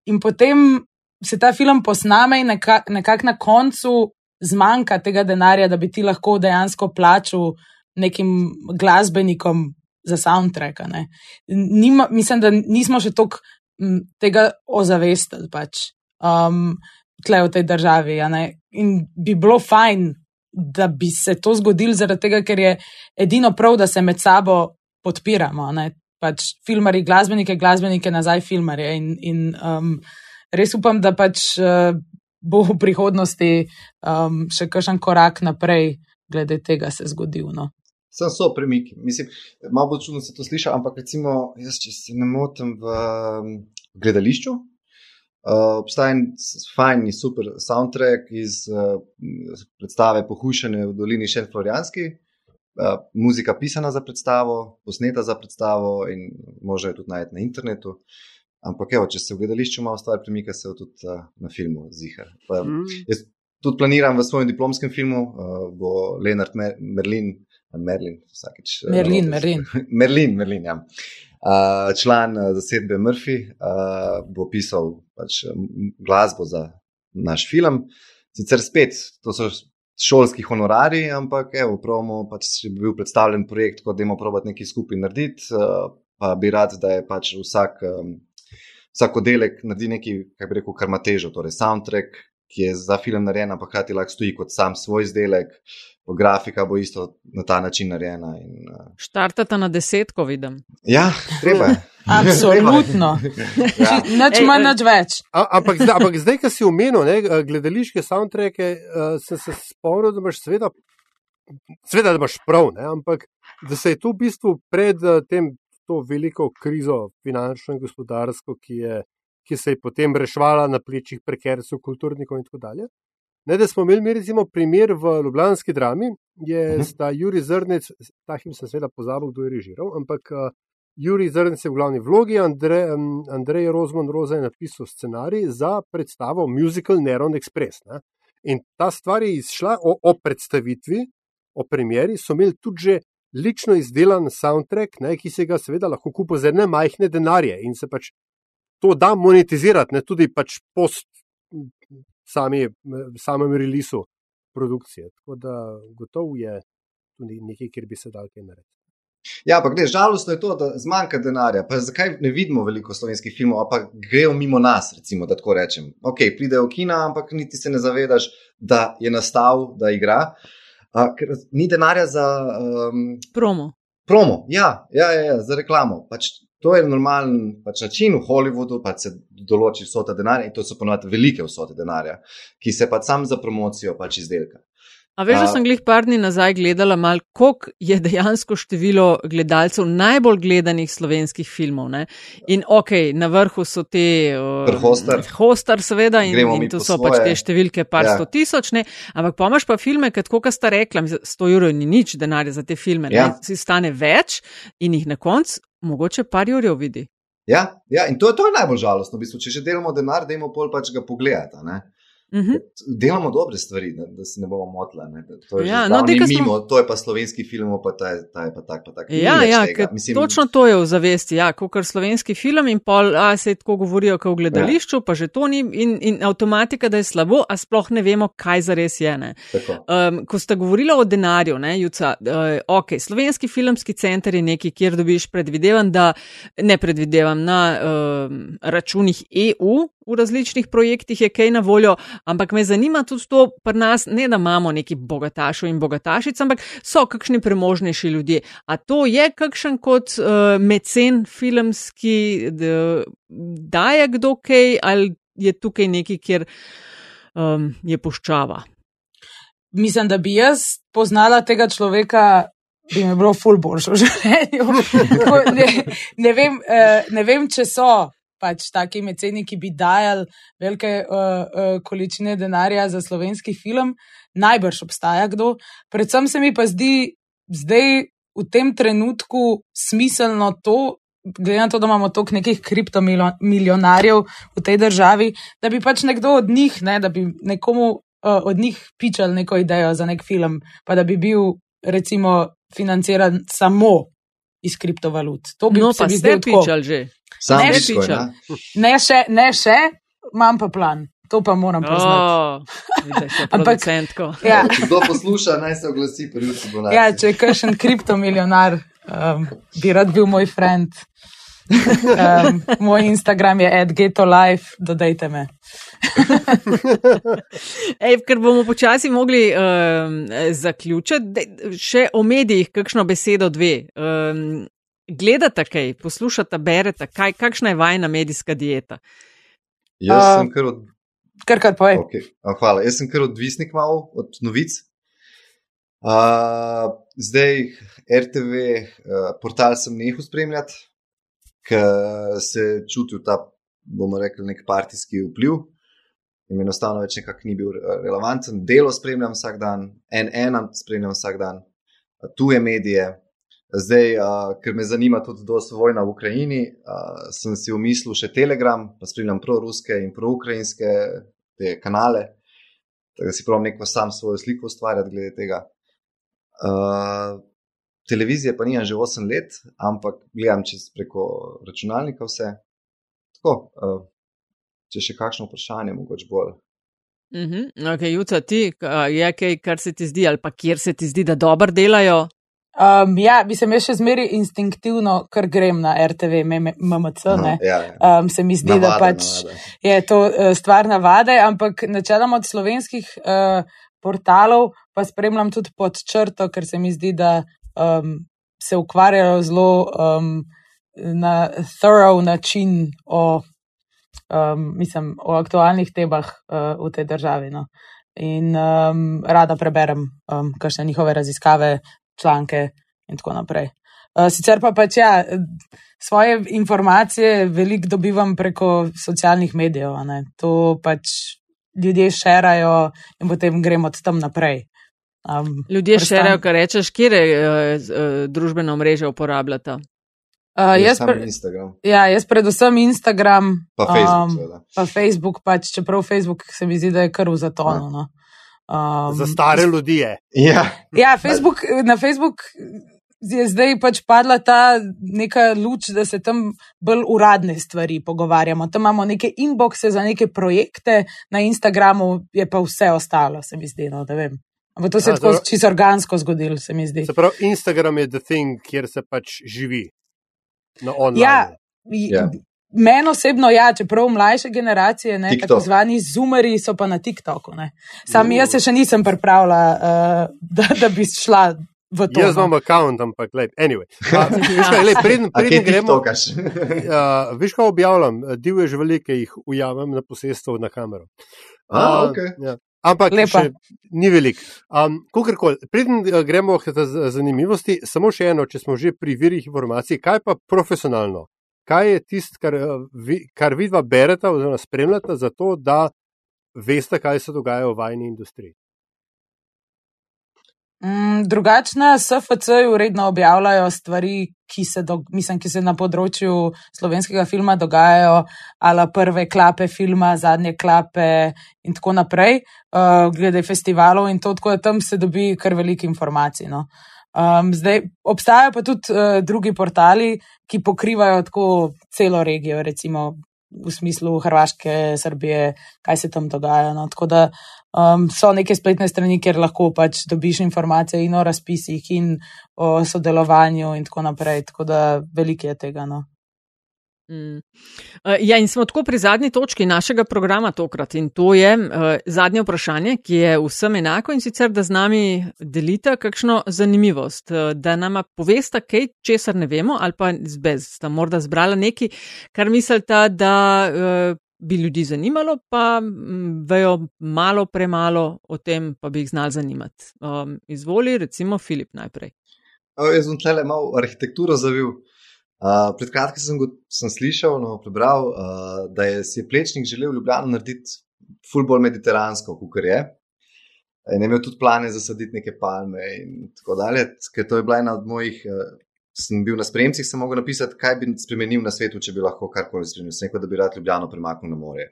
in potem se ta film posname in nekako nekak na koncu zmanjka tega denarja, da bi ti lahko dejansko plačal nekim glasbenikom za soundtrack. ne. Nima, mislim, da nismo še toliko m, tega ozavestili pač, um, tle v tej državi. In bi bilo fajn, da bi se to zgodilo, zaradi tega, ker je edino prav, da se med sabo podpiramo. Ne. Pač filmari, glasbenike, glasbenike, nazaj filmarje. In, in um, res upam, da pač uh, bo v prihodnosti um, še kakšen korak naprej glede tega se zgodil. No. Sem so premiki. Mislim, malo bolj čudno se to sliši, ampak recimo, jaz, če se ne motim v um, gledališču, uh, obstaja en fajn, super soundtrack iz uh, predstave Pohušene v dolini Šen Florijanski. Uh, muzika pisana za predstavo, posneta za predstavo in možno je tudi najti na internetu. Ampak, evo, če se v gledališču malo stvar premika, se tudi uh, na filmu zihar. Pa, Mm. Jaz tudi planiram v svojem diplomskem filmu, uh, bo Leonard Mer Merlin, Merlin, vsakeč. uh, Merlin, narobe- Merlin. Merlin, Merlin ja. uh, član uh, zasedbe Murphy uh, bo pisal pač, glasbo za naš film. Sicer spet, to so šolski honorari, ampak evo, pravimo, pač bi bil predstavljen projekt, kot da imamo provat nekaj skupaj narediti, uh, pa bi rad, da je pač vsak. Um, Vsak oddelek naredi nekaj, kako bi rekel, kar ima težo, torej soundtrack, ki je za film narejen, ampak hkrati lahko stoji kot sam svoj izdelek, pa grafika bo isto na ta način narejena. In, uh, Štartata na desetko, vidim. ja, treba je. Absolutno. ja. Nič Ej, manj, ej. nič več. A, ampak, zdaj, ampak zdaj, ko si omenil ne, eh, gledališke soundtracke, uh, sem se spomnil, da imaš seveda, seveda, da imaš prav, ne, ampak da se je to v bistvu pred uh, tem to veliko krizo, finančno in gospodarsko, ki, je, ki se je potem reševala na plečih prekercev, kulturnikov in tako dalje. Ne, da smo imeli, mi recimo, primer v Ljubljanski drami, je Mhm. sta Juri Zrnec, ta him sem seveda pozabil, kdo je režiral, ampak uh, Juri Zrnec je v glavni vlogi, Andre, um, Andrej Rozman Roza je napisal scenarij za predstavo Musical Neron Express. Ne? In ta stvar je izšla o, o predstavitvi, o premjeri, so imeli tudi že lično izdelan soundtrack, ne, ki se ga seveda lahko kupi za ne majhne denarje in se pač to da monetizirati, ne tudi pač post sami, samem releasu produkcije. Tako da gotovo je tudi nekaj, kjer bi se dal kaj narediti. Ja, ampak ne, žalostno je to, da zmanjka denarja. Pa zakaj ne vidimo veliko slovenskih filmov, pa grejo mimo nas, recimo, da tako rečem. Ok, pridejo v kina, ampak niti se ne zavedaš, da je nastal, da igra. A, ker ni denarja za um, Promo. promo, ja, ja, ja, ja za reklamo. Pač to je normalen pač način v Hollywoodu, pa se določi vsota denarja in to so ponovadi velike vsote denarja, ki se pa sam za promocijo pač izdelka. A veš, da sem glih par dni nazaj gledala mal, koliko je dejansko število gledalcev najbolj gledanih slovenskih filmov. Ne? In ok, na vrhu so te. Uh, Hostar. Hostar, seveda, in, Gremo in to so pač svoje. te številke par Ja. sto tisoč, ne? ampak pomaž pa filme, kot koga sta rekla, mislim, 100 evrov ni nič denarja za te filme, Ja. ne? si stane več in jih na koncu mogoče par jurjev vidi. Ja, ja, in to, to je najbolj žalostno. V bistvu, če že delamo denar, da imamo pol pač ga pogledati. a ne. Mhm. Delamo dobre stvari, da, da se ne bomo motili. ne. To je, Ja, ja, no, smo- to je pa slovenski film, pa ta je, ta je pa tak, pa tak. Ja, ja ker točno to je v zavesti. Ja, kot slovenski film in pol, a se tako govorijo, kot v gledališču, ja. pa že to ni in, in avtomatika, da je slabo, a sploh ne vemo, kaj zares je. Ne. Tako. Um, ko ste govorili o denarju, ne, Juca, uh, ok, slovenski filmski center je nekaj, kjer dobiš predvidevam, da ne predvidevam na um, računih EU. V različnih projektih je kaj na voljo, ampak me zanima tudi to, pri nas ne da imamo neki bogatašov in bogatašic, ampak so kakšni premožnejši ljudje. A to je kakšen kot uh, mecen filmski, da daje kdo kaj, ali je tukaj nekaj, kjer um, je puščava? mislim, da bi jaz poznala tega človeka, bi mi bilo ful boljše v življenju. Ne, ne, vem, eh, ne vem, če so pač taki meceni, ki bi dajali velike uh, uh, količine denarja za slovenski film. Najbrž obstaja kdo. Predvsem se mi pa zdi zdaj v tem trenutku smiselno to, glede na to, da imamo toliko nekih kriptomilijonarjev v tej državi, da bi pač nekdo od njih, ne, da bi nekomu uh, od njih pičal neko idejo za nek film, pa da bi bil recimo financiran samo iz kriptovalut. To bi No, se mi zdelo tako. že. Sam Ne, Bitcoin, piča. a? Ne še, ne še, imam pa plan. To pa moram priznati. Oh, Ampak-. Ja. Če kdo posluša, naj se oglasi pri Bonatu. Ja, če je kakšen kriptomilijonar, um, bi rad bil moj friend. Um, moj Instagram je adgetolife, dodajte me. Ej, ker bomo počasi mogli um, zaključiti, dej, še o medijih, kakšno besedo dve. Um, gledate kaj, poslušate, berete, kaj, kakšna je vajna medijska dieta? Jaz A- sem kar od Kar kar povej. Okay. A, hvala. Jaz sem kar odvisnik malo od novic. Uh, zdaj RTV, uh, portal sem nehal spremljati, ker se čutil ta, bomo rekli, nek partijski vpliv. In enostavno več nekako ni bil relevanten. Delo spremljam vsak dan, en enam spremljam vsak dan, tuje medije. Zdaj, uh, ker me zanima tudi dosti vojna v Ukrajini, uh, sem si umislil še Telegram, pa spremljam proruske in proukrajinske kanale, tako da si pravim neko sam svojo sliko ustvarjati glede tega. Uh, televizije pa nimam že 8 let, ampak gledam čez preko računalnika vse. Tako, uh, če še kakšno vprašanje, mogoče bolj. Uh -huh. okay, Juca, ti a, je kaj, kar se ti zdi, ali pa kjer se ti zdi, da dobro delajo? Um, ja, bi se mi še zmeri instinktivno, ker grem na RTV, MMC. Ne? Ja, ja. Um, se mi zdi, Navade, da pač navade. je to uh, stvar navade, ampak načeloma od slovenskih uh, portalov pa spremljam tudi pod črto, ker se mi zdi, da um, se ukvarjajo zelo um, na thorough način o, um, mislim, o aktualnih temah uh, v tej državi. No. In um, rada preberem um, kakšne njihove raziskave, članke in tako naprej. Uh, sicer pa pač ja, svoje informacije veliko dobivam preko socialnih medijev. ne. To pač ljudje šerajo in potem gremo od tam naprej. Um, Ljudje Prestan- šerajo, kar rečeš, kje uh, družbena omrežja uporabljata. uh, Jaz jaz, sam pre, Instagram, ja, jaz predvsem Instagram, pa Facebook, um, seveda. pa Facebook, pač, čeprav Facebook se mi zdi, da je kar v zatonu. No. Um, Za stare ljudi je. Ja, Ja, Facebook, na Facebook je zdaj pač padla ta neka luč, da se tam bolj uradne stvari pogovarjamo. Tam imamo neke inboxe za neke projekte, na Instagramu je pa vse ostalo, se mi zdi. No, da vem. Ampak to se je tako dobro. čisto organsko zgodilo, se mi zdi. Se pravi, Instagram je the thing, kjer se pač živi. Na online. Ja, Ja. Meni osebno, ja, čeprav mlajše generacije, ne, tako zvani zoomeri, so pa na TikToku. Ne. Sam Uh. jaz se še nisem pripravila, uh, da, da bi šla v to. Jaz no. imam račun, ampak lej, anyway. Veš kaj, lej, preden, preden gremo, uh, veš kaj objavljam, divje živali, ki jih ujamem na posestvo na kamero. A, A, ok. ja. Ampak ni velik. Um, Kakorkoli, preden uh, gremo k zanimivosti, samo še eno, če smo že pri virih informacij, kaj pa profesionalno? Kaj je tisto, kar, uh, vi, kar vidva berete oziroma spremljate, zato da veste, kaj se dogaja v vajni industriji? Mm, drugače na SFC-ju redno objavljajo stvari, ki se, do, mislim, ki se na področju slovenskega filma dogajajo, ali prve klape filma, zadnje klape in tako naprej, uh, glede festivalov in to, tako da tam se dobi kar veliko informacij. No. Um, zdaj, obstajajo pa tudi uh, drugi portali, ki pokrivajo tako celo regijo, recimo v smislu Hrvaške, Srbije, kaj se tam dogaja. No. Tako da um, so neke spletne strani, kjer lahko pač dobiš informacije in o razpisih, in o sodelovanju, in tako naprej. Tako da veliko je tega. No. Mm. Uh, Ja, in smo tako pri zadnji točki našega programa tokrat in to je uh, zadnje vprašanje, ki je vsem enako in sicer, da z nami delite kakšno zanimivost, uh, da nama povesta kaj, česar ne vemo ali pa zbez, sta morda zbrala nekaj, kar mislite, da uh, bi ljudi zanimalo, pa m, vejo malo, premalo o tem, pa bi jih znali zanimati. Um, izvoli, recimo, Filip najprej. O, jaz sem tle malo arhitekturo zavil. Uh, pred kratkim sem, sem slišal, no, prebral, uh, da je si je Plečnik želel Ljubljano narediti ful bolj mediteransko, kot je. In je imel tudi plane zasaditi neke palme in tako dalje. Ker to je bila ena od mojih, uh, sem bil na spremcih, sem mogel napisati, kaj bi spremenil na svetu, če bi lahko karkoli spremenil. Sem rekel, da bi rad Ljubljano premaknil na morje.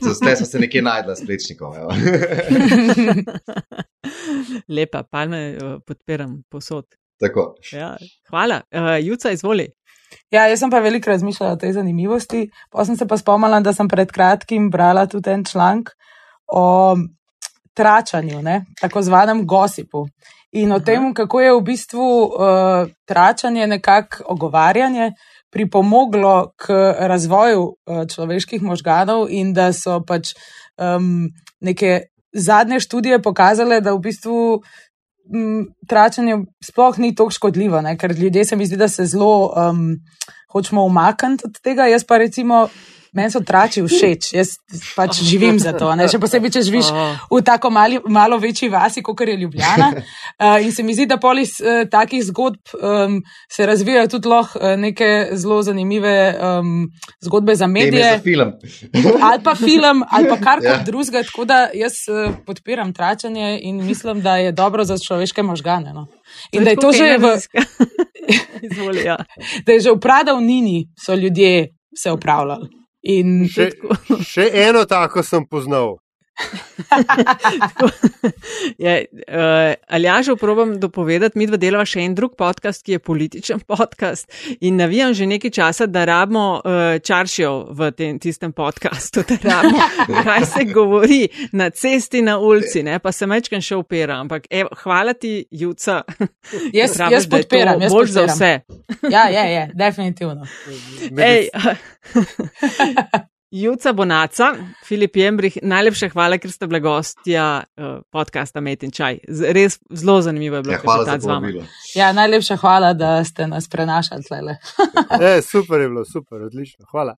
Zdaj sem se nekje najdla s Plečnikom. Lepa, palme uh, podpiram posod. tako. Ja, hvala. Uh, Juca, izvoli. Ja, jaz sem pa veliko razmišljala o tej zanimivosti. Pa sem se pa spomnila, da sem pred kratkim brala tudi en članek o tračanju, ne, tako zvanem gosipu. In o tem, kako je v bistvu uh, tračanje nekako ogovarjanje pripomoglo k razvoju uh, človeških možganov in da so pač um, neke zadnje študije pokazale, da v bistvu m, tračanje sploh ni tako škodljivo, ne? ker ljudje se mi zdi, da se zelo um, hočemo umakniti od tega. Jaz pa recimo, meni so trači všeč, jaz pač živim za to. Ne? Še posebej, če živiš v tako mali, malo večji vasi, kot je Ljubljana. Uh, in se mi zdi, da pol iz uh, takih zgodb um, se razvijajo tudi lahko uh, neke zelo zanimive um, zgodbe za medije za film. ali pa film, ali pa karkoli Ja. ja. drugega. Tako da jaz uh, podpiram tračanje in mislim, da je dobro za človeške možgane. No. In da je to že v, Izvoli, ja. da je že v pradavnini so ljudje se upravljali. In Še, še eno tako sem poznal. je, uh, Aljažo probam dopovedati, mi dva delava še en drug podcast, ki je političen podcast in navijam že nekaj časa, da rabimo uh, čaršijo v tem, tistem podkastu, da rabimo, kaj se govori na cesti, na ulici, ne? pa se mečkam še opera, ampak evo, hvala ti, Juca. Jaz- Praviš, jaz podpiram, jaz Boljš za podpiram. vse. ja, je, je, definitivno. Ej, Juca Bonaca, Filip Jembrih, najlepša hvala, ker ste bili gostja uh, podcasta Met in Čaj. Z, res zelo zanimivo je bilo Ja, hvala za klepetati z vami. povabilo. Ja, najlepša hvala, da ste nas prenašali tle. E, super je bilo, super, odlično. Hvala.